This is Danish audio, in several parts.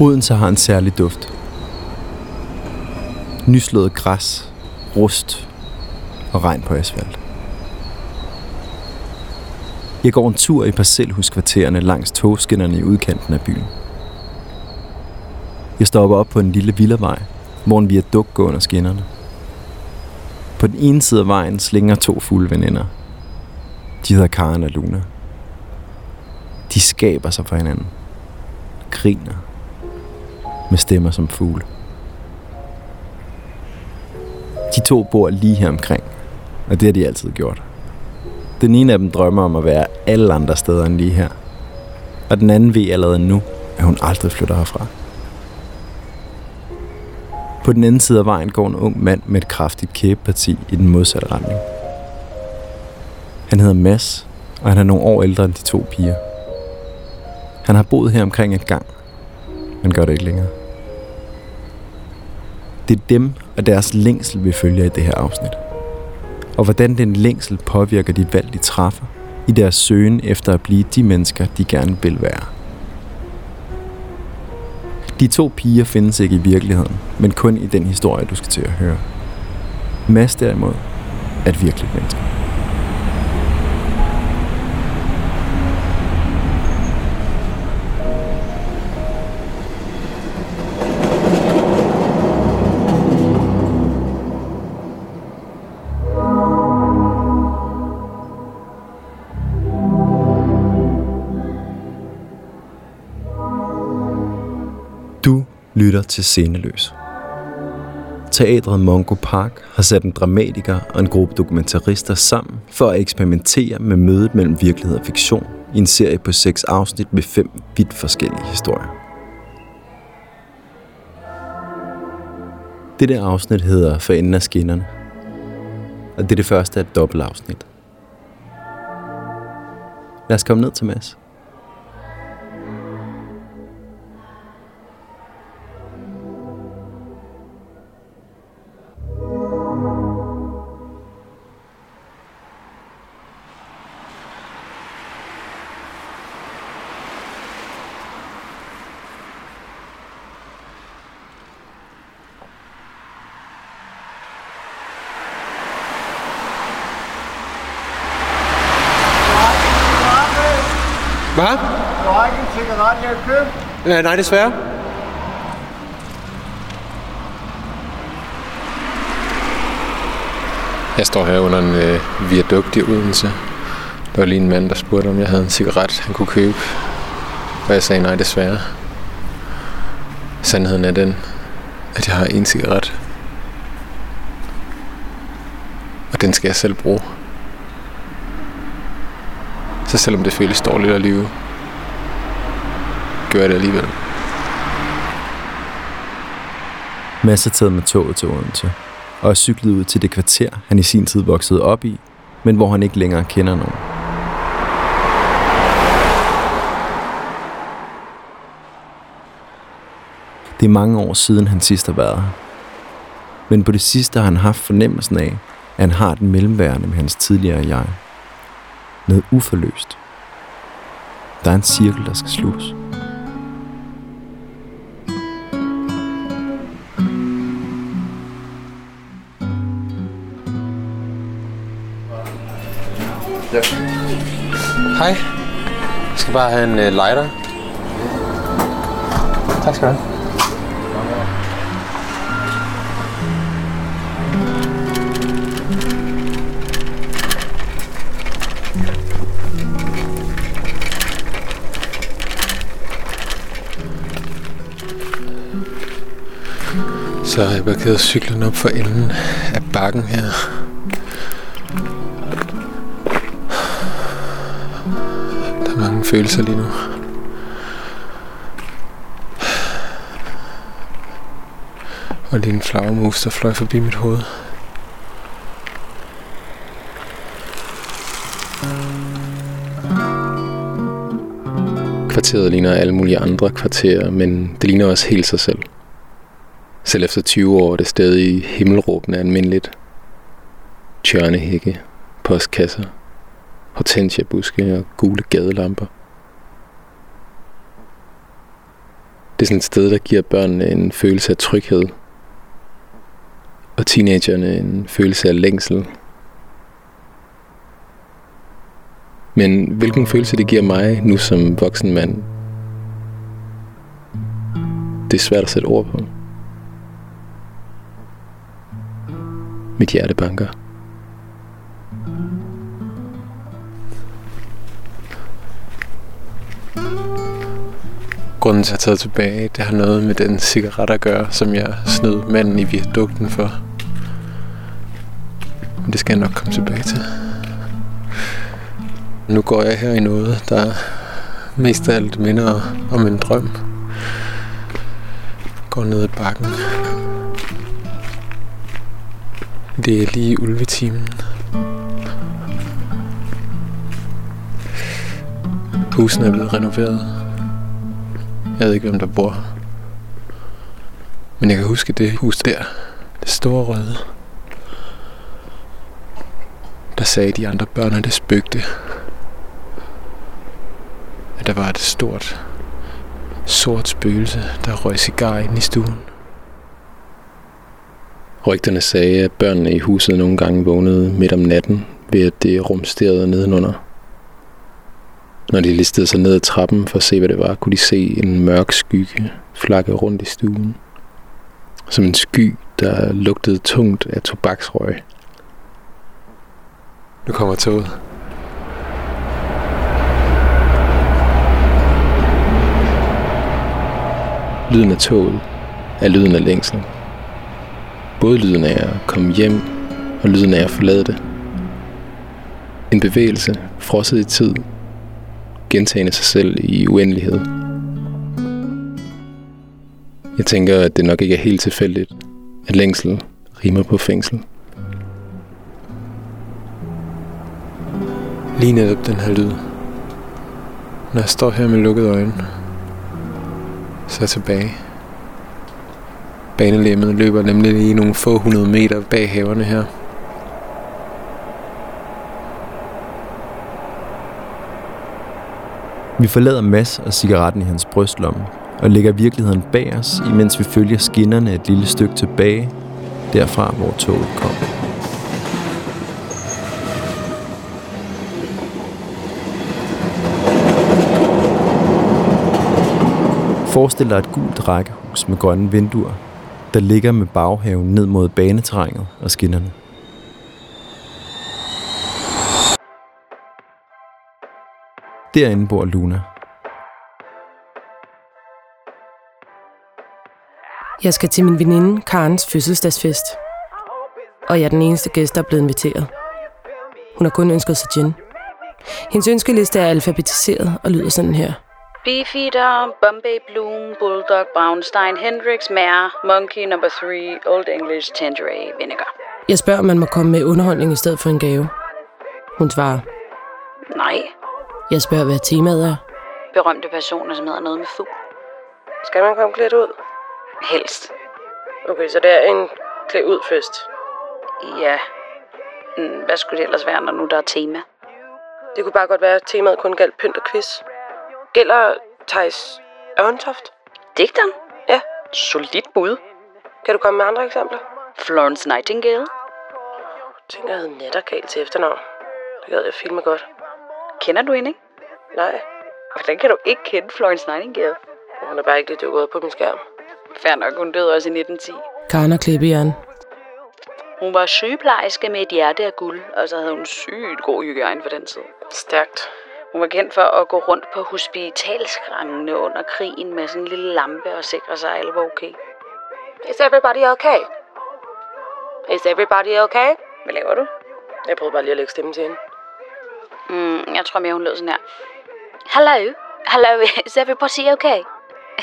Odense har en særlig duft. Nyslået græs, rust og regn på asfalt. Jeg går en tur i parcelhuskvartererne langs togskinnerne i udkanten af byen. Jeg stopper op på en lille villavej, hvor en viadukt går under skinnerne. På den ene side af vejen slinger to fulde veninder. De hedder Karen og Luna. De skaber sig for hinanden. Griner. Med stemmer som fugle. De to bor lige her omkring, og det har de altid gjort. Den ene af dem drømmer om at være alle andre steder end lige her. Og den anden ved allerede nu, at hun aldrig flytter herfra. På den anden side af vejen går en ung mand med et kraftigt kæbeparti i den modsatte retning. Han hedder Mads, og han er nogle år ældre end de to piger. Han har boet her omkring et gang, men gør det ikke længere. Det er dem og deres længsel, vi følger i det her afsnit. Og hvordan den længsel påvirker de valg, de træffer i deres søgen efter at blive de mennesker, de gerne vil være. De to piger findes ikke i virkeligheden, men kun i den historie, du skal til at høre. Mads derimod er et virkeligt menneske. Lytter til Sceneløs. Teatret Mongo Park har sat en dramatiker og en gruppe dokumentarister sammen for at eksperimentere med mødet mellem virkelighed og fiktion i en serie på seks afsnit med fem vidt forskellige historier. Det der afsnit hedder For enden af skinnerne. Og det er det første af et dobbeltafsnit. Lad os komme ned til Mads. Hvad? Du har ikke en cigaret, jeg har købt. Nej, desværre. Jeg står her under en øh, viadukt i Odense. Der var lige en mand, der spurgte, om jeg havde en cigaret, han kunne købe. Og jeg sagde nej, desværre. Sandheden er den, at jeg har en cigaret. Og den skal jeg selv bruge. Så selvom det føles dårligt at leve, gør jeg det alligevel. Mads er taget med toget til Odense og er cyklet ud til det kvarter, han i sin tid voksede op i, men hvor han ikke længere kender nogen. Det er mange år siden, han sidst har været her. Men på det sidste har han haft fornemmelsen af, at han har den mellemværende med hans tidligere jeg. Noget uforløst. Der er en cirkel, der skal sluttes. Hej. Jeg skal bare have en uh, lighter. Tak skal du have. Så har jeg parkeret cyklen op for enden af bakken her. Der er mange følelser lige nu. Og lige en flagermus, der fløj forbi mit hoved. Kvarteret ligner alle mulige andre kvarterer, men det ligner også helt sig selv. Selv efter 20 år er det stadig himmelråbende almindeligt. Tjørnehække, postkasser, hortensiabuske og gule gadelamper. Det er sådan et sted, der giver børnene en følelse af tryghed. Og teenagerne en følelse af længsel. Men hvilken følelse det giver mig nu som voksen mand, det er svært at sætte ord på. Mit hjerte banker. Grunden til at tage tilbage, det har noget med den cigaret at gøre, som jeg snød manden i viadukten for. Men det skal jeg nok komme tilbage til. Nu går jeg her i noget, der mest af alt minder om en drøm. Går ned ad bakken. Det er lige ulvetimen. Husene er blevet renoveret. Jeg ved ikke, hvem der bor her. Men jeg kan huske det hus der. Det store røde. Der sagde de andre børn, at det spøgte. At der var et stort, sort spøgelse, der røg cigar ind i stuen. Rygterne sagde, at børnene i huset nogle gange vågnede midt om natten, ved at det rumsterede nedenunder. Når de listede sig ned ad trappen for at se, hvad det var, kunne de se en mørk skygge flakke rundt i stuen. Som en sky, der lugtede tungt af tobaksrøg. Nu kommer toget. Lyden af toget er lyden af længsel. Både lyden af at komme hjem og lyden af at forlade det. En bevægelse, frosset i tid, gentagende sig selv i uendelighed. Jeg tænker, at det nok ikke er helt tilfældigt, at længsel rimer på fængsel. Lige netop den her lyd. Når jeg står her med lukkede øjne, så er jeg tilbage. Banelemmet løber nemlig lige nogle få hundrede meter bag haverne her. Vi forlader Mads og cigaretten i hans brystlomme og lægger virkeligheden bag os, imens vi følger skinnerne et lille stykke tilbage, derfra hvor toget kom. Forestil dig et gult rækkehus med grønne vinduer, der ligger med baghaven ned mod baneterrænet og skinnerne. Derinde bor Luna. Jeg skal til min veninde Karens fødselsdagsfest. Og jeg er den eneste gæst, der er blevet inviteret. Hun har kun ønsket sig gin. Hendes ønskeliste er alfabetiseret og lyder sådan her. Beefeater, Bombay Bloom, Bulldog, Brownstein, Hendrix, Mare, Monkey Number 3, Old English, Tangerine, Vinegar. Jeg spørger, om man må komme med underholdning i stedet for en gave. Hun svarer. Nej, Jeg spørger, hvad temaet er. berømte personer, som hedder noget med fugl. Skal man komme klædt ud? Helst. Okay, så det er en klædt ud fest. Ja. Mm, Hvad skulle det ellers være, når nu der er tema? Det kunne bare godt være, at temaet kun galt pynt og quiz. Gælder Thijs Ørntoft? Digteren? Ja. Solidt bud. Kan du komme med andre eksempler? Florence Nightingale. Tænker, jeg havde Nattergal til efternavn. Det gad jeg filme godt. Kender du hende, ikke? Nej, Hvordan kan du ikke kende Florence Nightingale? hun er bare ikke lige dukket op på min skærm. Fair nok, hun døde også i 1910. Karen og klippejern. Hun var sygeplejerske med et hjerte af guld, og så havde hun sygt god hygiejne for den tid. Stærkt. Hun var kendt for at gå rundt på hospitalskrangene under krigen med sådan en lille lampe og sikre sig, at alle var okay. Is everybody okay? Is everybody okay? Hvad laver du? Jeg prøvede bare lige at lægge stemmen til hende. Mm, jeg tror mere, hun lød sådan her. Hello? Hello, is everybody okay?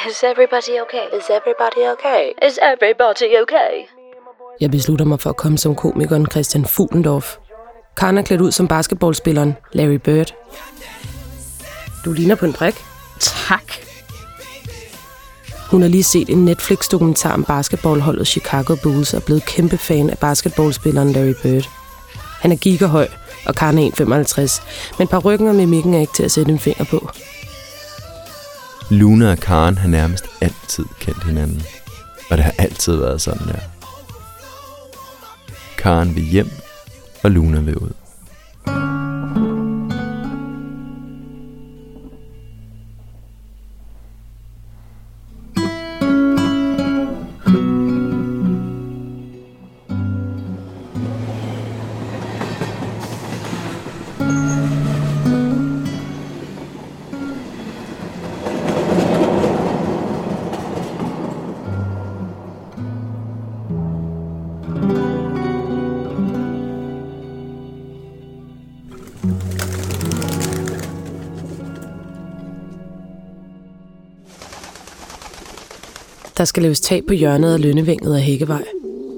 Is everybody okay? Is everybody okay? Is everybody okay? Jeg beslutter mig for at komme som komikeren Christian Fuglendorf. Karen er klædt ud som basketballspilleren Larry Bird. Du ligner på en prik. Tak. Hun har lige set en Netflix-dokumentar om basketballholdet Chicago Bulls og er blevet kæmpe fan af basketballspilleren Larry Bird. Han er gigerhøj, og er 1,55, men par ryggen og mimikken er ikke til at sætte en finger på. Luna og Karen har nærmest altid kendt hinanden. Og det har altid været sådan der. Karen vil hjem, og Luna vil ud. Der skal laves tag på hjørnet af Lønnevænget af Hækkevej.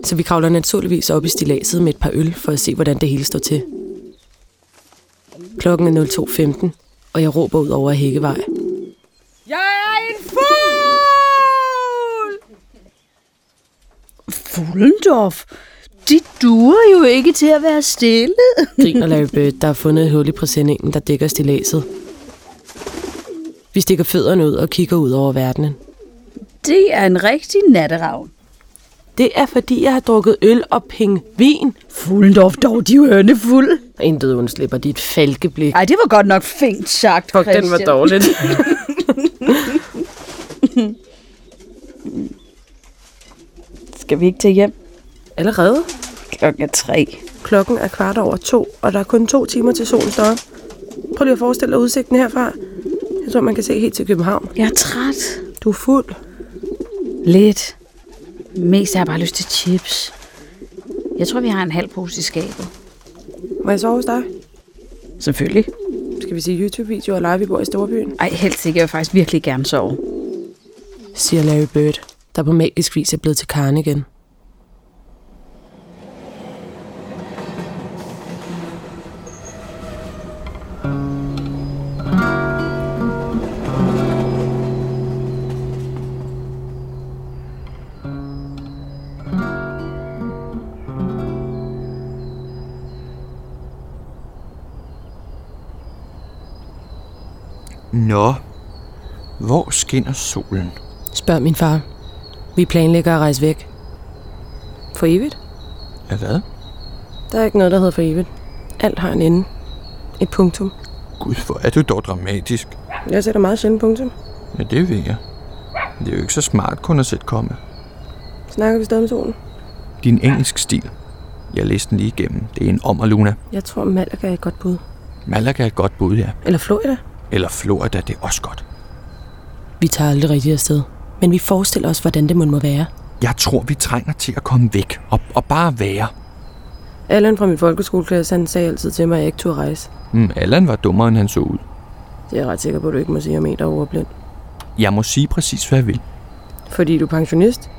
Så vi kravler naturligvis op i stilaset med et par øl for at se, hvordan det hele står til. Klokken er 02.15, og jeg råber ud over Hækkevej. Jeg er en fugl! Fuglendorf, det duer jo ikke til at være stille. Griner Larry Bird, der har fundet et hul i præsendingen, der dækker stilaset. Vi stikker fødderne ud og kigger ud over verdenen. Det er en rigtig natteravn. Det er fordi, jeg har drukket øl og pingvin. Fuglendorf, dog de ørne fuld. Intet undslipper dit falkeblik. Ej, det var godt nok fint sagt, Fuck, den var Christian. dårligt. Skal vi ikke til hjem? Allerede? Klokken er tre. Klokken er kvart over to, og der er kun to timer til solen står op. Prøv lige at forestille dig udsigten herfra. Jeg tror, man kan se helt til København. Jeg er træt. Du er fuld. Lidt. Mest har jeg bare lyst til chips. Jeg tror, vi har en halv pose i skabet. Må jeg sove hos dig? Selvfølgelig. Skal vi se YouTube-videoer og lege, vi bor i Storbyen? Ej, helst ikke. Jeg vil faktisk virkelig gerne sove. Siger Larry Bird, der på magisk vis er blevet til Karen igen. Nå, hvor skinner solen? Spørg min far. Vi planlægger at rejse væk. For evigt? Ja, hvad? Der er ikke noget, der hedder for evigt. Alt har en ende. Et punktum. Gud, hvor er du dog dramatisk. Jeg sætter meget sjældent punktum. Ja, det ved jeg. Det er jo ikke så smart kun at sætte komme. Snakker vi stadig om solen? Din engelsk stil. Jeg læste den lige igennem. Det er en om og Luna. Jeg tror, Malaga er et godt bud. Malaga er et godt bud, ja. Eller Florida. Eller Florida, det er også godt. Vi tager aldrig rigtigt afsted. Men vi forestiller os, hvordan det må må være. Jeg tror, vi trænger til at komme væk og, og bare være. Allan fra min folkeskoleklasse, han sagde altid til mig, at jeg ikke turde rejse. Mm, Allan var dummere, end han så ud. Det er jeg ret sikker på, at du ikke må sige om en, der er overblind. Jeg må sige præcis, hvad jeg vil. Fordi du er pensionist?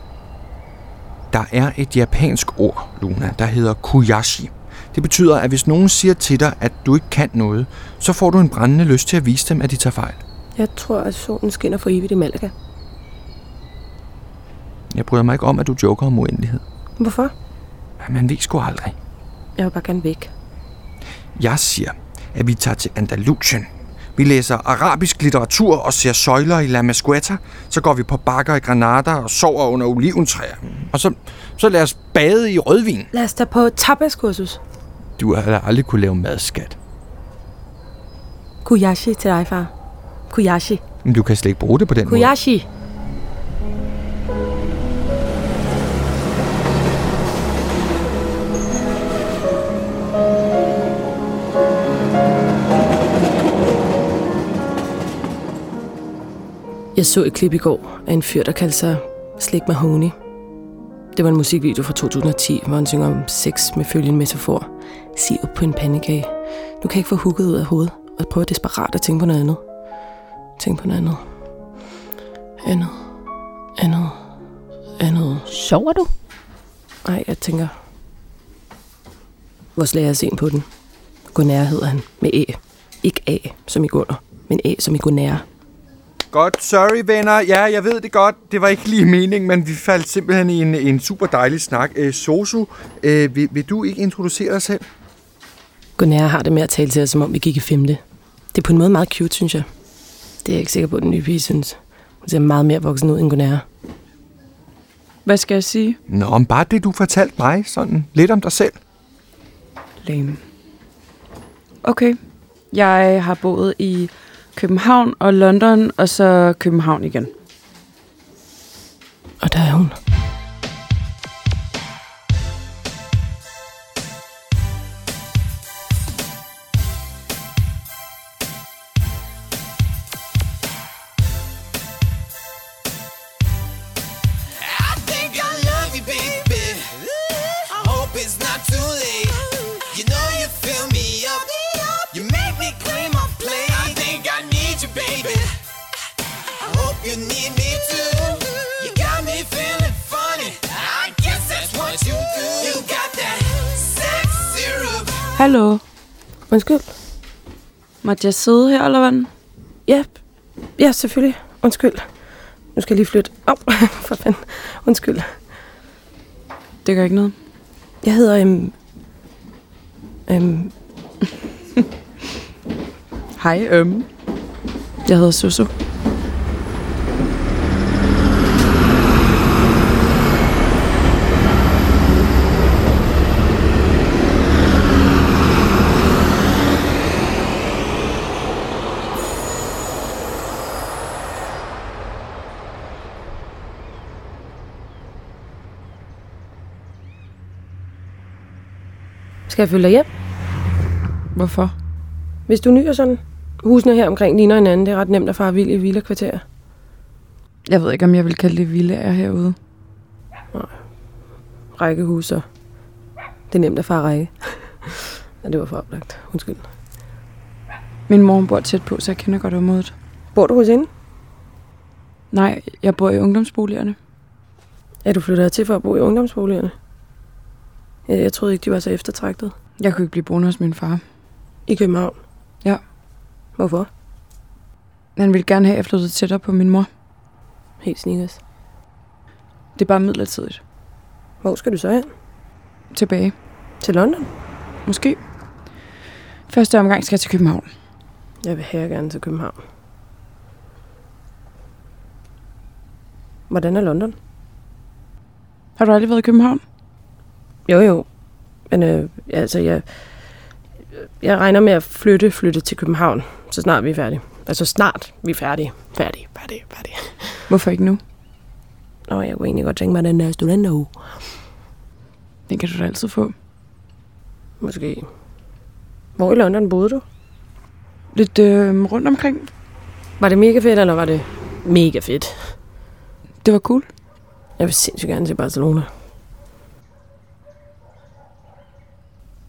Der er et japansk ord, Luna, der hedder kuyashi. Det betyder, at hvis nogen siger til dig, at du ikke kan noget, så får du en brændende lyst til at vise dem, at de tager fejl. Jeg tror, at solen skinner for evigt i Malaga. Jeg bryder mig ikke om, at du joker om uendelighed. Hvorfor? Man ved sgu aldrig. Jeg vil bare gerne væk. Jeg siger, at vi tager til Andalusien. Vi læser arabisk litteratur og ser søjler i La Masqueta. Så går vi på bakker i Granada og sover under oliventræer. Og så, så lad os bade i rødvin. Lad os tage på tapaskursus. Du har aldrig kunne lave madskat. Kuyashi til dig, far. Kuyashi. Men du kan slet ikke bruge det på den måde. Kuyashi. Jeg så et klip i går af en fyr, der kaldte sig Slik Mahoney. Det var en musikvideo fra 2010, hvor han synger om sex med følgende metafor. Sig op på en pandekage. Du kan ikke få hooket ud af hovedet, og prøve desperat at tænke på noget andet. Tænk på noget andet. Andet. Andet. Andet. Sover du? Nej, jeg tænker... Vores lærer er sen på den. Gunnar hedder han. Med æ. Ikke A, som i Gunnar, men A, som i Gunnar. Godt, sorry venner. Ja, jeg ved det godt. Det var ikke lige meningen, men vi faldt simpelthen i en, en super dejlig snak. Øh, Sosu, øh, vil, vil du ikke introducere dig selv? Gunnar har det med at tale til os, som om vi gik i femte. Det er på en måde meget cute, synes jeg. Det er jeg ikke sikker på, at den nye pige synes. Hun ser meget mere voksen ud, end hun er. Hvad skal jeg sige? Nå, om bare det, du fortalte mig, sådan lidt om dig selv. Lame. Okay. Jeg har boet i København og London, og så København igen. Og der er hun. Hallo. Undskyld. Måtte jeg sidde her, eller hvad? Ja, ja, selvfølgelig. Undskyld. Nu skal jeg lige flytte. Au, oh, for fanden. Undskyld. Det gør ikke noget. Jeg hedder... Um, um, Hej, øhm. Jeg hedder Susu. Skal jeg følge dig hjem? Hvorfor? Hvis du nyder sådan. Husene her omkring ligner hinanden. Det er ret nemt at fare vild i villa kvarter. Jeg ved ikke, om jeg vil kalde det villaer herude. Rækkehuser. Det er nemt at fare række. ja, det var for oplagt. Undskyld. Min mor bor tæt på, så jeg kender godt området. Bor du hos hende? Nej, jeg bor i ungdomsboligerne. Er du flyttet til for at bo i ungdomsboligerne? Jeg, jeg troede ikke, de var så eftertragtet. Jeg kunne ikke blive boende hos min far. I København? Ja. Hvorfor? Han ville gerne have, at jeg flyttede tættere på min mor. Helt snikkers. Det er bare midlertidigt. Hvor skal du så hen? Tilbage. Til London? Måske. Første omgang skal jeg til København. Jeg vil her gerne til København. Hvordan er London? Har du aldrig været i København? Jo, jo. Men øh, altså, jeg, jeg regner med at flytte, flytte til København, så snart vi er færdige. Altså snart vi er færdige. Færdige, færdige, færdige. Hvorfor ikke nu? Nå, jeg kunne egentlig godt tænke mig den der studenteruge. Den kan du da altid få. Måske. Hvor i London boede du? Lidt øh, rundt omkring. Var det mega fedt, eller var det mega fedt? Det var cool. Jeg vil sindssygt gerne til Barcelona.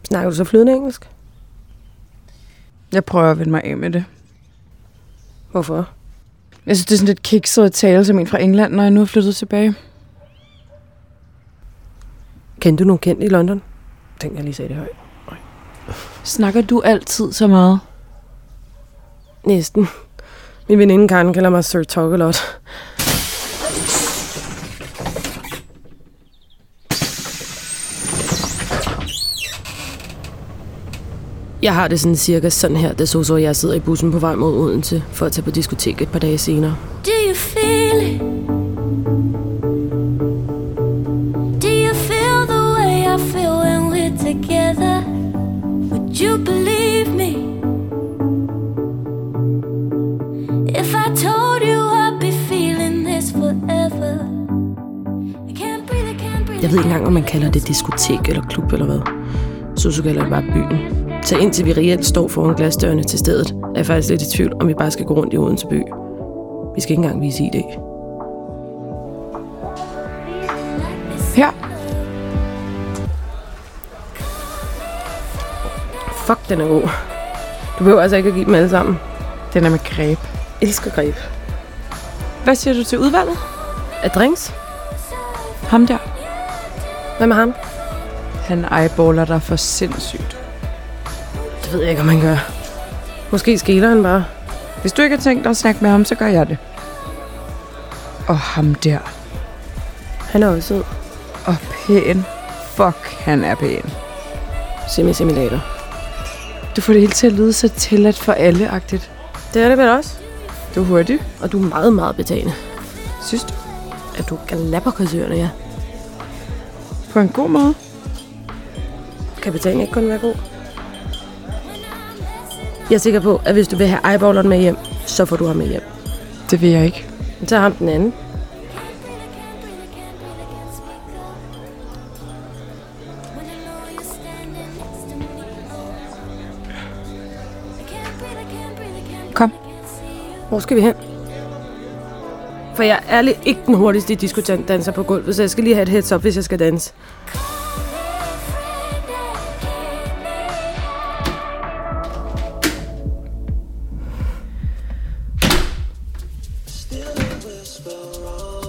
Snakker du så flydende engelsk? Jeg prøver at vende mig af med det. Hvorfor? Jeg synes, det er sådan lidt kikset at tale som en fra England, når jeg nu er flyttet tilbage. Kendte du nogen kendt i London? Tænk, jeg lige sagde det højt. Snakker du altid så meget? Næsten. Min veninde Karen kalder mig Sir Talkalot. Jeg har det sådan cirka sådan her, da Soso og jeg sidder i bussen på vej mod Odense for at tage på diskotek et par dage senere. Do you feel it? Do you feel the way I feel when we're together? Would you believe me? If I told you I'd be feeling this forever. I can't breathe, I can't breathe. Jeg ved ikke engang, om man kalder det diskotek eller klub eller hvad. Soso kalder det bare byen. Så indtil vi reelt står foran glasdørene til stedet, er jeg faktisk lidt i tvivl, om vi bare skal gå rundt i Odense by. Vi skal ikke engang vise ID. Her. Fuck, den er god. Du behøver altså ikke at give dem alle sammen. Den er med greb. Elsker greb. Hvad siger du til udvalget? Er drinks? Ham der. Hvad med ham? Han eyeballer dig for sindssygt. Det ved jeg ikke, om han gør. Måske skiller han bare. Hvis du ikke har tænkt dig at snakke med ham, så gør jeg det. Og ham der. Han er også sød. Og pæn. Fuck, han er pæn. Semi-simulator. Du får det hele til at lyde så tilladt for alle-agtigt. Det er det vel også. Du er hurtig. Og du er meget, meget betagende. Synes du? At du galapper kursørerne, ja. På en god måde. Kan betaling ikke kun være god? Jeg er sikker på, at hvis du vil have eyeballeren med hjem, så får du ham med hjem. Det vil jeg ikke. Så ham den anden. Kom. Hvor skal vi hen? For jeg er ærligt ikke den hurtigste diskutant danser på gulvet, så jeg skal lige have et heads up, hvis jeg skal danse.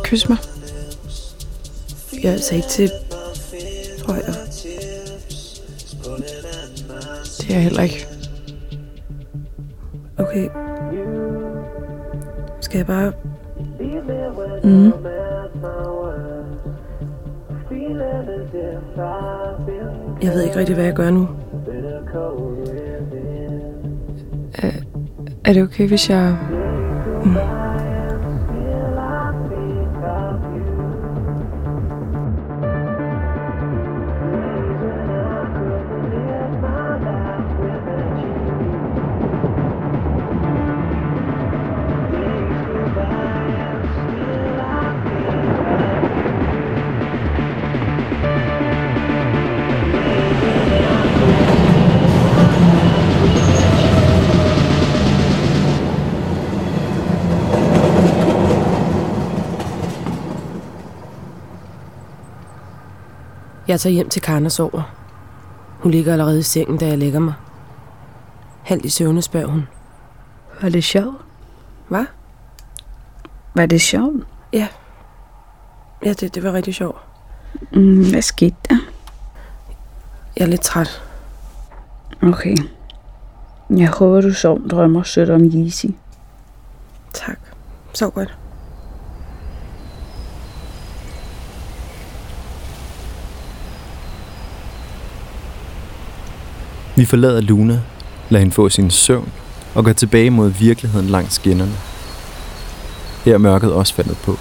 Kysse mig. Jeg sagde altså ikke til... Tror jeg. Det er jeg heller ikke. Okay. Skal jeg bare... Mm. Jeg ved ikke rigtig, hvad jeg gør nu. Er, er det okay, hvis jeg... Jeg tager hjem til Karen og sover. Hun ligger allerede i sengen, da jeg lægger mig. Halvt i søvne spørger hun. Var det sjovt? Hvad? Var det sjovt? Ja. Ja, det, det var rigtig sjovt. Mm, hvad skete der? Jeg er lidt træt. Okay. Jeg håber, du sov drømmer sødt om Yeezy. Tak. Sov godt. Vi forlader Luna, lader hende få sin søvn og går tilbage mod virkeligheden langs skinnerne. Her er mørket også faldet på.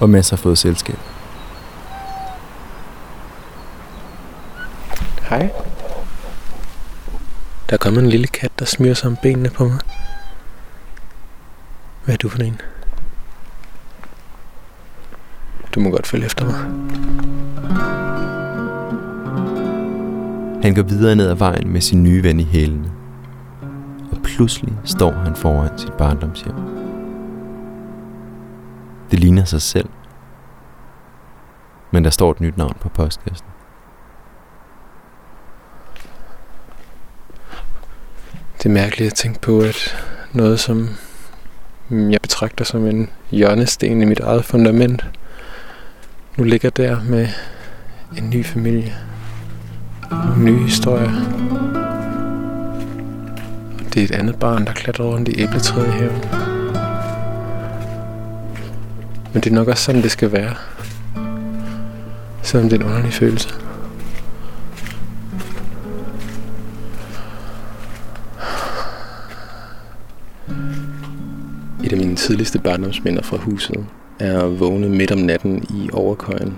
Og Mads har fået selskab. Hej. Der er kommet en lille kat, der smyrer sig om benene på mig. Hvad er du for en? Du må godt følge efter mig. Han går videre ned ad vejen med sin nye ven i hælene. Og pludselig står han foran sit barndomshjem. Det ligner sig selv. Men der står et nyt navn på postkassen. Det er mærkeligt at tænke på, at noget, som jeg betragter som en hjørnesten i mit eget fundament, nu ligger der med en ny familie. En ny historie. Det er et andet barn, der klatrer rundt i æbletræet i haven. Men det er nok også sådan, det skal være. Selvom det er en underlig følelse. Et af mine tidligste barndomsminder fra huset er at vågne midt om natten i overkøjen.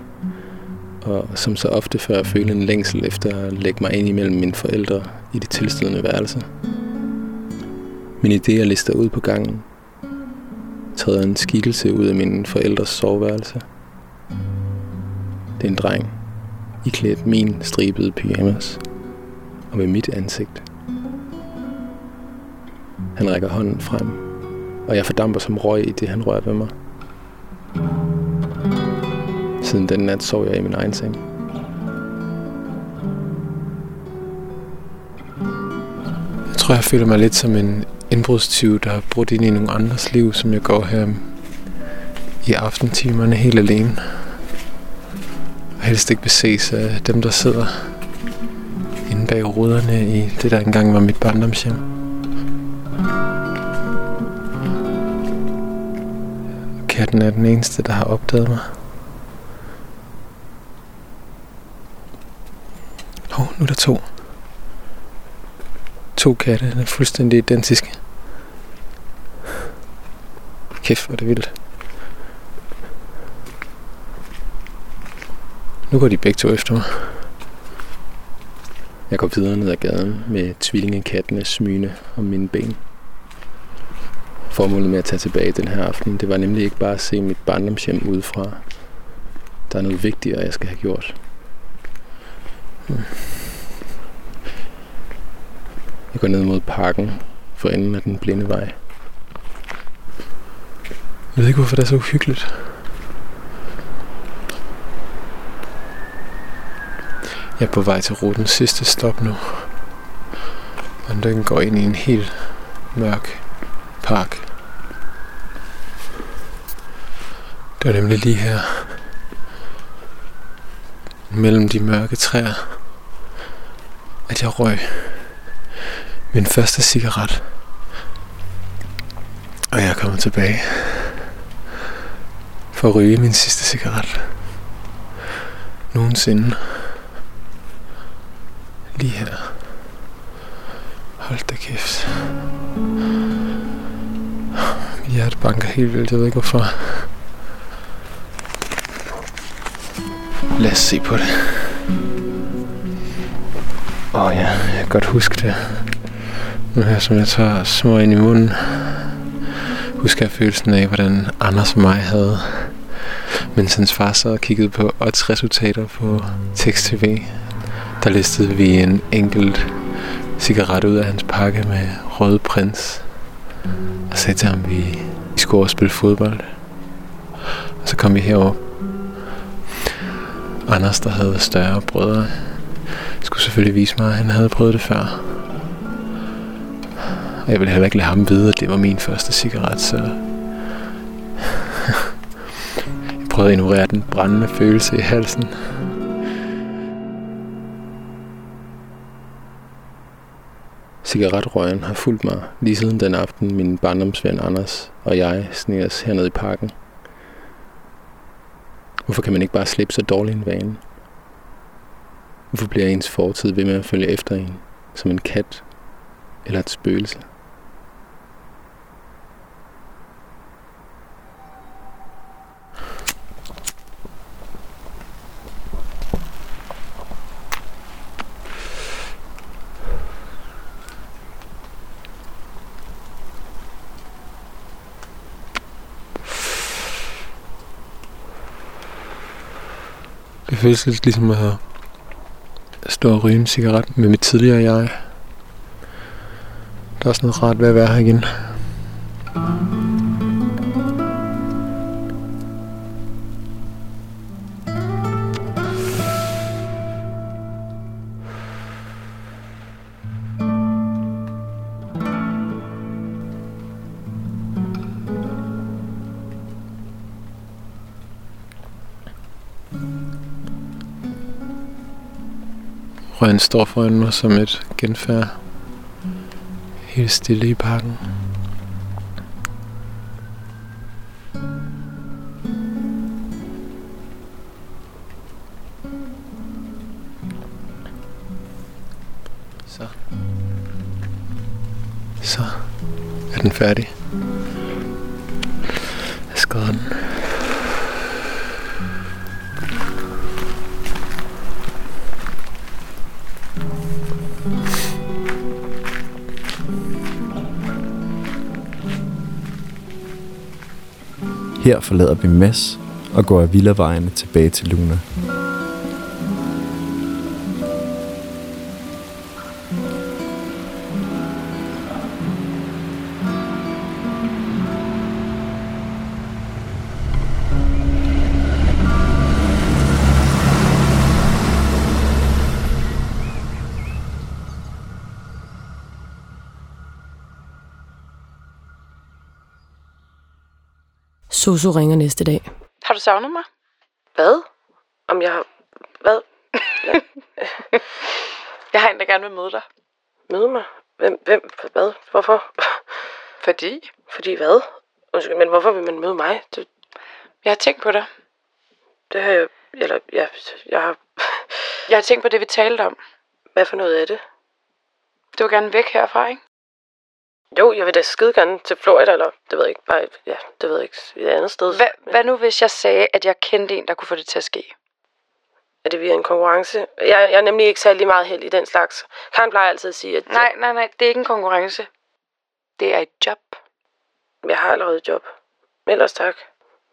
Og som så ofte før føle en længsel efter at lægge mig ind imellem mine forældre i det tilstødende værelse. Mine idéer lister ud på gangen. Træder en skikkelse ud af mine forældres soveværelse. Det er en dreng, iklædt min stribede pyjamas og med mit ansigt. Han rækker hånden frem, og jeg fordamper som røg i det, han rører ved mig. Siden den nat sov jeg i min egen seng. Jeg tror, jeg føler mig lidt som en indbrudstyv, der har brudt ind i nogle andres liv, som jeg går her i aftentimerne helt alene. Og helst ikke beses af dem, der sidder inde bag ruderne i det, der engang var mit barndomshjem. Katten er den eneste, der har opdaget mig. Nu er der to. to katte, der er fuldstændig identiske. Kæft, hvor er det vildt. Nu går de begge to efter mig. Jeg går videre ned ad gaden med tvillingekattene smygende om mine ben. Formålet med at tage tilbage den her aften, det var nemlig ikke bare at se mit barndomshjem udefra. Der er noget vigtigere, jeg skal have gjort. Hmm. Jeg går ned mod parken for enden af den blinde vej. Jeg ved ikke, hvorfor det er så uhyggeligt. Jeg er på vej til rutens sidste stop nu. Og den går ind i en helt mørk park. Det var nemlig lige her, mellem de mørke træer, at jeg røg min første cigaret. Og jeg er kommet tilbage for at ryge min sidste cigaret. Nogensinde. Lige her. Hold da kæft. Mit hjerte banker helt vildt. Jeg ved ikke hvorfor. Lad os se på det. Åh oh ja, jeg kan godt huske det. Nu her, som jeg tager små ind i munden, husker jeg følelsen af, hvordan Anders og mig havde, mens hans far sad og kiggede på odds-resultater på tekst-tv. Der listede vi en enkelt cigaret ud af hans pakke med røde prins, og sagde til ham, at vi skulle over spille fodbold. Og så kom vi herop. Anders, der havde større brødre, skulle selvfølgelig vise mig, at han havde prøvet det før. Og jeg ville heller ikke lade ham vide, at det var min første cigaret, så... jeg prøvede at ignorere den brændende følelse i halsen. Cigaretrøgen har fulgt mig lige siden den aften, min barndomsven Anders og jeg sneg os hernede i parken. Hvorfor kan man ikke bare slippe så dårlig en vane? Hvorfor bliver ens fortid ved med at følge efter en, som en kat eller et spøgelse? Føles lidt ligesom at stå og ryge en cigaret med mit tidligere jeg. Der er også noget rart ved at være her igen. Han står foran mig som et genfærd. Helt stille i parken. Så. Så er den færdig. Her forlader vi Mads og går af villavejene tilbage til Luna. Soso ringer næste dag. Har du savnet mig? Hvad? Om jeg har... Hvad? Jeg har en, der gerne vil møde dig. Møde mig? Hvem? Hvem? Hvad? Hvorfor? Fordi? Fordi hvad? Undskyld, men hvorfor vil man møde mig? Det, Jeg har tænkt på dig. det har jeg... Eller, ja, jeg har... Jeg har tænkt på det, vi talte om. Hvad for noget er det? Du vil gerne væk herfra, ikke? Jo, jeg vil da skide gerne til Florida, eller det ved jeg ikke, bare, ja, det ved jeg ikke, et andet sted. Hva, hvad nu, hvis jeg sagde, at jeg kendte en, der kunne få det til at ske? Er det via en konkurrence? Jeg, jeg er nemlig ikke særlig meget held i den slags. Karen plejer altid at sige, at Nej, nej, nej, det er ikke en konkurrence. Det er et job. jeg har allerede et job. Ellers tak.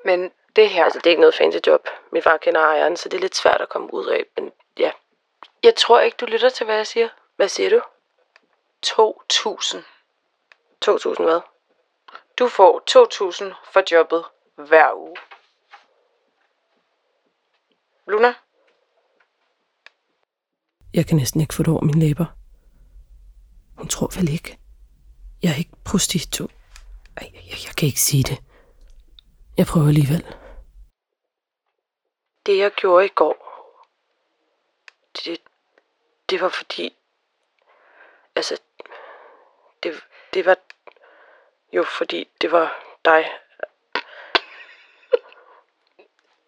Men det her... Altså, det er ikke noget fancy job. Min far kender ejeren, så det er lidt svært at komme ud af. Men ja, Jeg tror ikke, du lytter til, hvad jeg siger. hvad siger du? 2.000. 2.000 hvad? Du får 2.000 for jobbet hver uge. Luna? Jeg kan næsten ikke få det over mine læber. Hun tror vel ikke. Jeg er ikke prostitu. Ej, jeg, jeg kan ikke sige det. Jeg prøver alligevel. Det, jeg gjorde i går, det, det var fordi, altså, det, det var jo fordi, det var dig.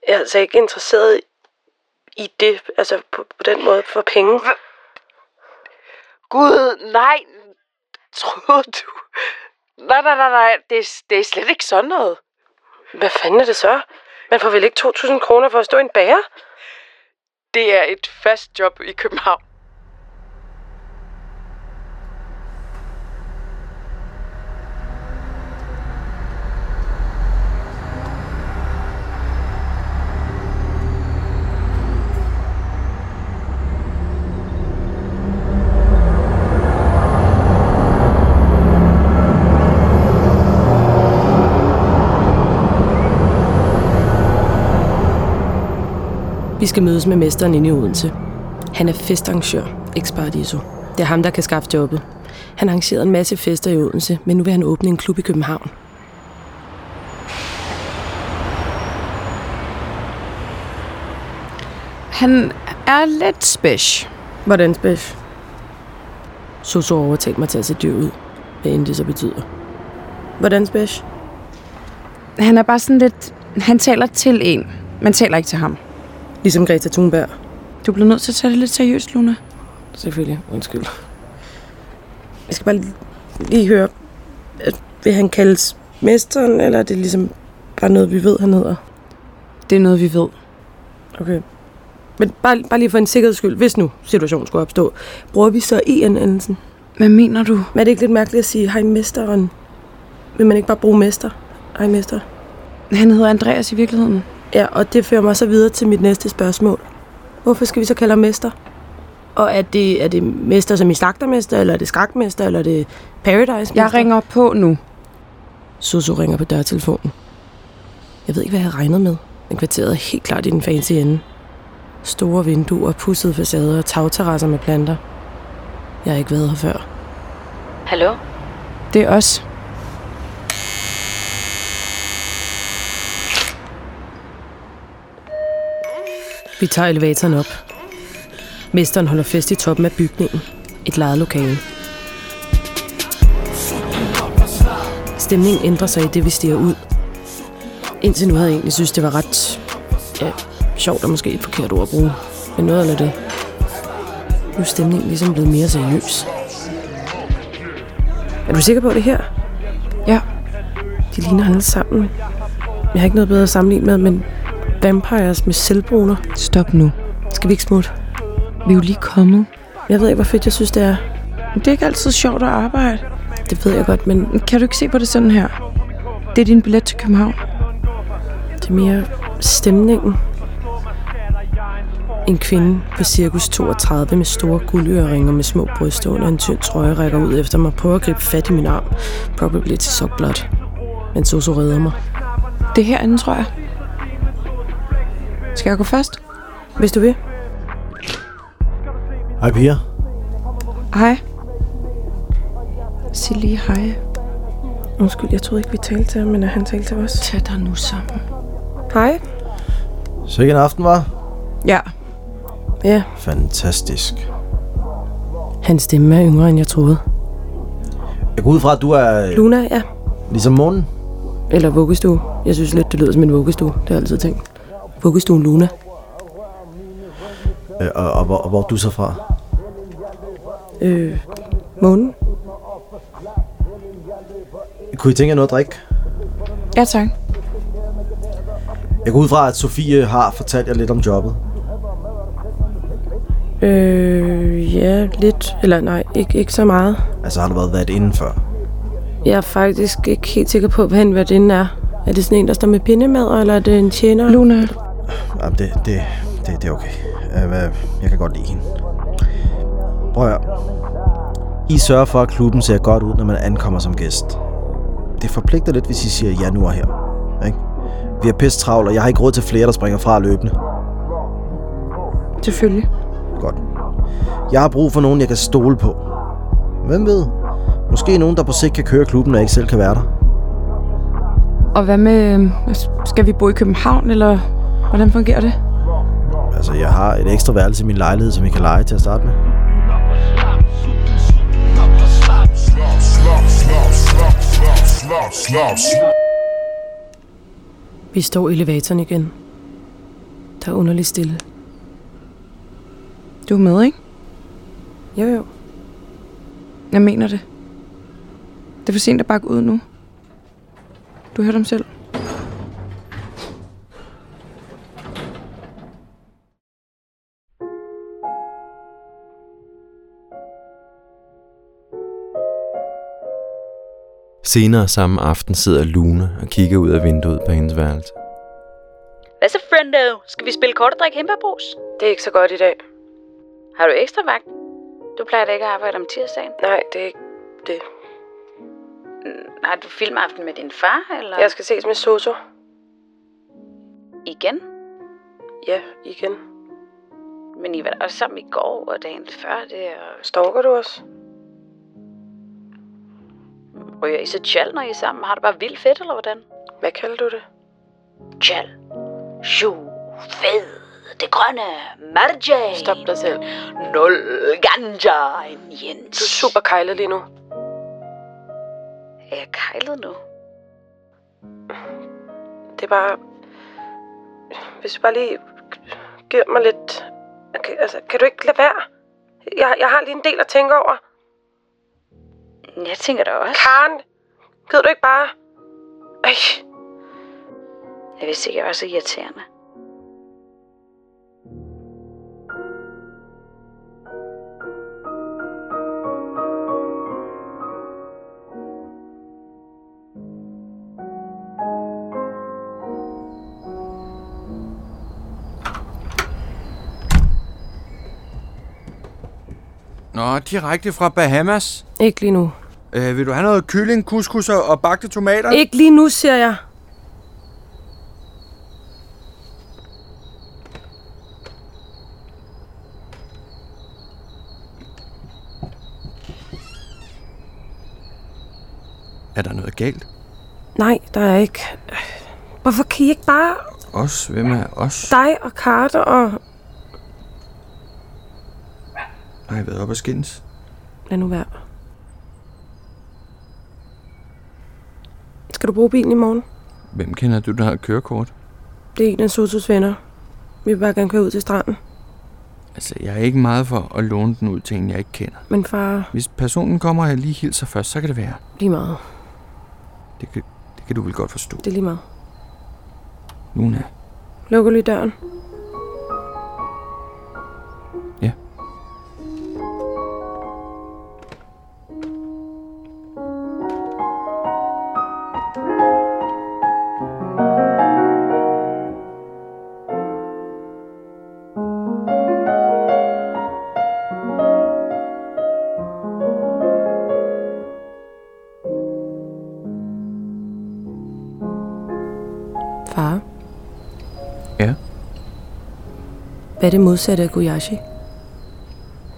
Jeg er altså ikke interesseret i det, altså på, på den måde for penge. Gud, nej. Tror du? Nej, nej, nej, nej. Det, er- det er slet ikke sådan noget. Hvad fanden er det så? Man får vel ikke 2.000 kroner for at stå i en bager? Det er et fast job i København. Vi skal mødes med mesteren inde i Odense. Han er festarrangør, eksparadiso. Det er ham, der kan skaffe jobbet. Han har arrangeret en masse fester i Odense, men nu vil han åbne en klub i København. Han er lidt spæsh. Hvordan spæsh? Soso overtalt mig til at se dyr ud, hvad end det så betyder. Hvordan spæsh? Han er bare sådan lidt... Han taler til en, men taler ikke til ham. Ligesom Greta Thunberg. Du bliver nødt til at tage det lidt seriøst, Luna. Selvfølgelig, undskyld. Jeg skal bare lige, lige høre, at vil han kaldes mesteren, eller er det ligesom bare noget, vi ved, han hedder? Det er noget, vi ved. Okay. Men bare, bare lige for en sikkerheds skyld, hvis nu situationen skulle opstå, bruger vi så i anvendelsen? Hvad mener du? Men er det ikke lidt mærkeligt at sige, hej mesteren? Vil man ikke bare bruge mester? Hej mester. Han hedder Andreas i virkeligheden. Ja, og det fører mig så videre til mit næste spørgsmål. Hvorfor skal vi så kalde ham mester? Og er det, er det mester som i slagtermester, eller er det skakmester, eller er det paradise Jeg ringer på nu. Susu ringer på dørtelefonen. Jeg ved ikke, hvad jeg havde regnet med. Men kvarteret er helt klart i den fancy ende. Store vinduer, pussede facader og tagterrasser med planter. Jeg har ikke været her før. Hallo? Det er os. Vi tager elevatoren op. Mesteren holder fest i toppen af bygningen. Et lejet lokale. Stemningen ændrer sig i det, vi stiger ud. Indtil nu havde jeg egentlig synes, det var ret... Ja, sjovt er måske et forkert ord at bruge. Men noget eller det. Nu er stemningen ligesom blevet mere seriøs. Er du sikker på det her? Ja. De ligner alle sammen. Jeg har ikke noget bedre at sammenligne med, men vampires med selvbruner. Stop nu. Skal vi ikke smutte? Vi er jo lige kommet. Jeg ved ikke, hvor fedt jeg synes, det er. Det er ikke altid sjovt at arbejde. Det ved jeg godt, men Kan du ikke se på det sådan her? Det er din billet til København. det er mere stemningen. En kvinde på cirkus 32 med store guldøreringer med små bryster under en tynd trøje rækker ud efter mig prøver at gribe fat i min arm. Probably til sok blot. Men Soso redder mig. Det er herinde, tror jeg. Skal jeg gå først? Hvis du vil. Hej piger. Hej. Sig lige hej. Undskyld, jeg troede ikke, vi talte til ham, men at han talte til os. Tag dig nu sammen. Hej. Så ikke en aften, var? Ja. Ja, Fantastisk. hans stemme er yngre, end jeg troede. Jeg går ud fra, at du er øh, Luna, ja. ligesom månen. Eller vuggestue. Jeg synes lidt, det lyder som en vuggestue. Det har jeg altid tænkt. Vuggestuen Luna. Øh, og, og, hvor, og hvor er du så fra? Øh, Månen? Kunne I tænke jer noget at drikke? Ja, tak. Jeg går ud fra, at Sofie har fortalt jer lidt om jobbet. Øh, ja, lidt. Eller nej, ikke, ikke så meget. Altså har du været været inden før? Jeg er faktisk ikke helt sikker på, hvad en værtinde er. Er det sådan en, der står med pindemad, eller er det en tjener? Luna. Jamen, det, det, det, det er okay. Øh, Jeg kan godt lide hende. Prøv at høre. I sørger for, at klubben ser godt ud, når man ankommer som gæst. Det forpligter lidt, hvis I siger ja nu og her. Ikke? Vi har pisse travlt, og jeg har ikke råd til flere, der springer fra løbende. Selvfølgelig. Godt. Jeg har brug for nogen, jeg kan stole på. Hvem ved? Måske nogen, der på sigt kan køre klubben, jeg ikke selv kan være der. Og hvad med... øhm, Skal vi bo i København, eller hvordan fungerer det? Altså, jeg har et ekstra værelse i min lejlighed, som I kan lege til at starte med. Vi står i elevatoren igen. Der er underligt stille. Du er med, ikke? Jo, jo. Jeg mener det. Det er for sent at bakke ud nu. Du hørte dem selv. Senere samme aften sidder Luna og kigger ud af vinduet på hendes værelse. Hvad så, friendo? Skal vi spille kort og drikke himbeerbrus? Det er ikke så godt i dag. Har du ekstra vagt? Du plejer da ikke at arbejde om tirsdagen. Nej, det er ikke det. Har du filmaften med din far, eller? Jeg skal ses med Soso. Igen? Ja, igen. Men I var da også sammen i går og dagen før det, og Stalker du os? Ryger I så tjal, når I er sammen? Har du bare vildt fedt, eller hvordan? Hvad kalder du det? Tjal. Sju. Fed. Det grønne. Marjane. Stop dig selv. Nul. Ganja. Jens. Du er super kejlet lige nu. Er jeg kejlet nu? Det er bare... Hvis du bare lige giver mig lidt... Okay, altså, kan du ikke lade være? Jeg, jeg har lige en del at tænke over. Jeg tænker da også. Karen, gider du ikke bare... Ej, Jeg vidste ikke, jeg var så irriterende. Nå, direkte fra Bahamas. Ikke lige nu. Øh, vil du have noget kylling, couscous og og bagte tomater? Ikke lige nu, siger jeg. Er der noget galt? Nej, der er ikke. Hvorfor kan I ikke bare Os? Hvem er os? dig og Carter og... Har jeg været op og skændes? Lad nu være. Skal du bruge bilen i morgen? Hvem kender du, der har kørekort? Det er en af Sotos venner. Vi vil bare gerne køre ud til stranden. Altså, jeg er ikke meget for at låne den ud til en, jeg ikke kender. Men far, Hvis personen kommer, og jeg lige hilser først, så kan det være. lige meget. Det kan, det kan du vel godt forstå. Det er lige meget. Luna. Lukker lige døren. Hvad er det modsatte af Goyashi?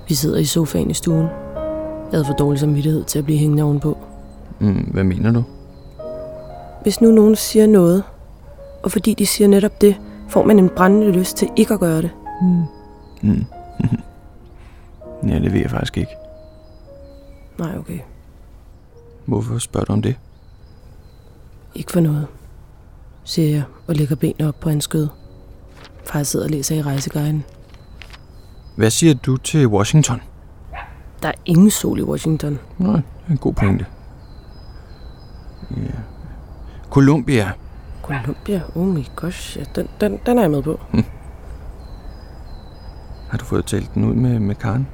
Vi sidder i sofaen i stuen. Jeg havde for dårlig samvittighed til at blive hængende ovenpå. Mm, hvad mener du? Hvis nu nogen siger noget, og fordi de siger netop det, får man en brændende lyst til ikke at gøre det. Mm. Mm. ja, det ved jeg faktisk ikke. Nej, okay. Hvorfor spørger du om det? Ikke for noget, siger jeg og lægger benene op på hans skød. Far sidder og læser i rejseguiden. Hvad siger du til Washington? Der er ingen sol i Washington. Nej, det er en god pointe. Ja. Columbia. Columbia, oh my gosh, ja, den, den, den er jeg med på. Har du fået talt den ud med, med Karen?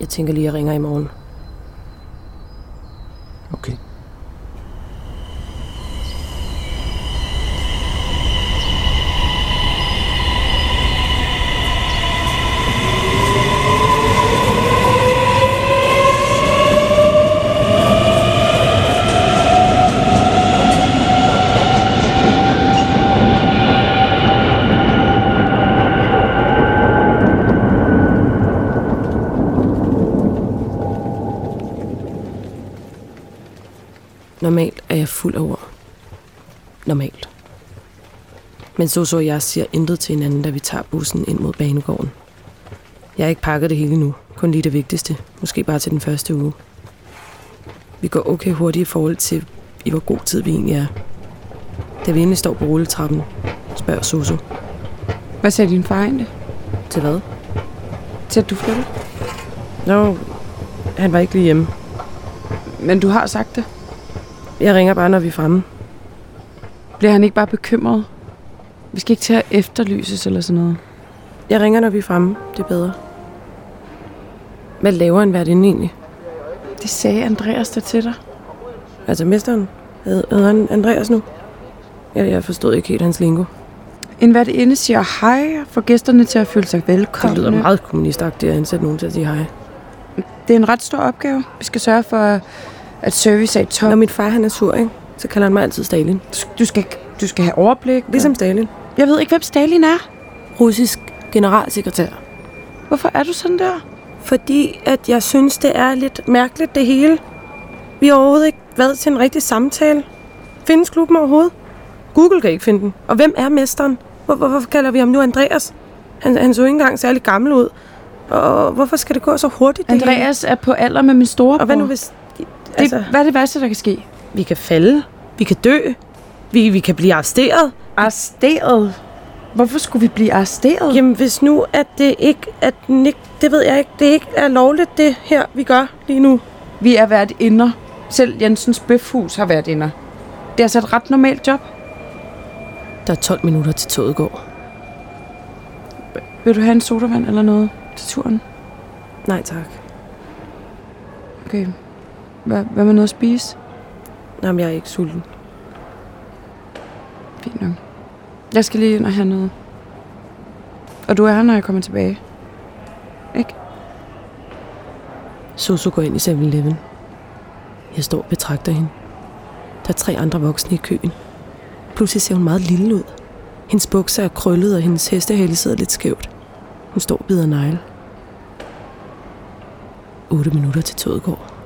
Jeg tænker lige, at jeg ringer i morgen. Okay. Normalt er jeg fuld over. Normalt. Men Soso og jeg siger intet til hinanden, da vi tager bussen ind mod banegården. Jeg har ikke pakket det hele nu. Kun lige det vigtigste. Måske bare til den første uge. Vi går okay hurtigt i forhold til, i hvor god tid vi egentlig er. Da vi endelig står på rulletrappen, spørger Soso. Hvad sagde din far egentlig? Til hvad? Til at du flyttede? Nå, han var ikke lige hjemme. Men du har sagt det. Jeg ringer bare, når vi er fremme. Bliver han ikke bare bekymret? Vi skal ikke til at efterlyses eller sådan noget. Jeg ringer, når vi er fremme. Det er bedre. Hvad laver en værtinde egentlig? Det sagde Andreas der til dig. Altså mesteren? Hed, hedder han Andreas nu? Jeg, jeg forstod ikke helt hans lingo. En værtinde siger hej og får gæsterne til at føle sig velkomne. Det lyder meget kommunistagtigt at ansætte nogen til at sige hej. Det er en ret stor opgave. Vi skal sørge for, at service er i top. Når min far han er sur, ikke? så kalder han mig altid Stalin. Du skal, du skal have overblik. Ligesom Stalin. Jeg ved ikke, hvem Stalin er. Russisk generalsekretær. Hvorfor er du sådan der? Fordi at jeg synes, det er lidt mærkeligt det hele. Vi har overhovedet ikke været til en rigtig samtale. Findes klubben overhovedet? Google kan ikke finde den. Og hvem er mesteren? Hvor, hvor, hvorfor kalder vi ham nu Andreas? Han, han så ikke engang særlig gammel ud. Og hvorfor skal det gå så hurtigt? det hele? Andreas er på alder med min storebror. Og hvad nu hvis... Det, hvad er det værste, der kan ske? Vi kan falde. Vi kan dø. Vi, vi kan blive arresteret. Arresteret? Hvorfor skulle vi blive arresteret? Jamen, hvis nu, at det ikke, at den ikke, det ved jeg ikke, det ikke er lovligt, det her, vi gør lige nu. Vi er været inder. Selv Jensens Bøfhus har været inder. Det er altså et ret normalt job. Der er 12 minutter til toget går. Vil du have en sodavand eller noget til turen? Nej, tak. Okay. Hvad, hvad med noget at spise? Jamen, jeg er ikke sulten. Fint nok. Jeg skal lige ind og have noget. Og du er her, når jeg kommer tilbage. Ikke? Soso går ind i 7-Eleven. Jeg står og betragter hende. Der er tre andre voksne i køen. Pludselig ser hun meget lille ud. Hendes bukser er krøllet, og hendes hestehale sidder lidt skævt. Hun står og bider negle. 8 minutter til toget går.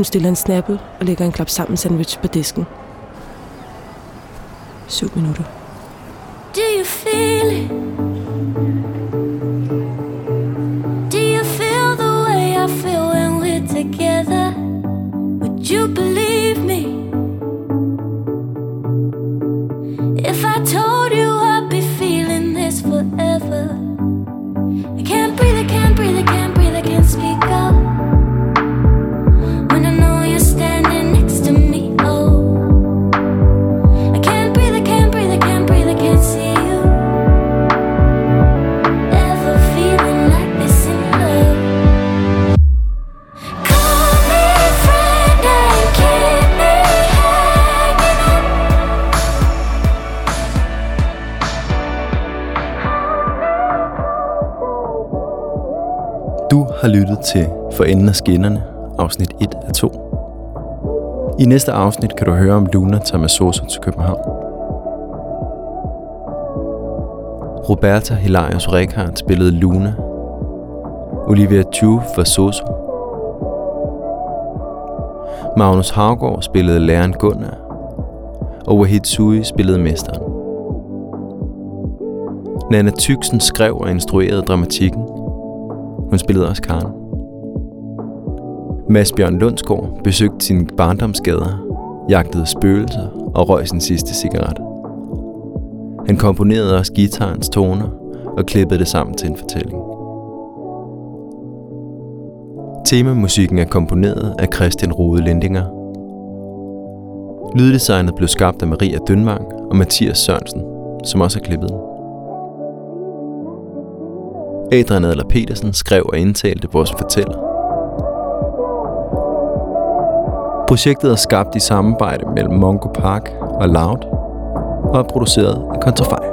Hun stiller en snappel og lægger en klap sammen sandwich på disken. 7 minutter. Do you feel it? Do you feel the way I feel when we're together? Would you believe lyttet til For enden af skinnerne, afsnit 1 af 2. I næste afsnit kan du høre om Luna tager med Soso til København. Roberta Hilarius Rekhardt spillede Luna. Olivia Chu for Soso. Magnus Havgård spillede læreren Gunnar. Og Wahid Sui spillede mesteren. Nana Tyksen skrev og instruerede dramatikken. Hun spillede også Karen. Mads Bjørn Lundsgaard besøgte sine barndomsgader, jagtede spøgelser og røg sin sidste cigaret. Han komponerede også guitarens toner og klippede det sammen til en fortælling. Temamusikken er komponeret af Christian Rode Lindinger. Lyddesignet blev skabt af Maria Dønvang og Mathias Sørensen, som også har klippet den. Adrian Adler Petersen skrev og indtalte vores fortæller. Projektet er skabt i samarbejde mellem Mongo Park og Loud og er produceret af Kontrafej.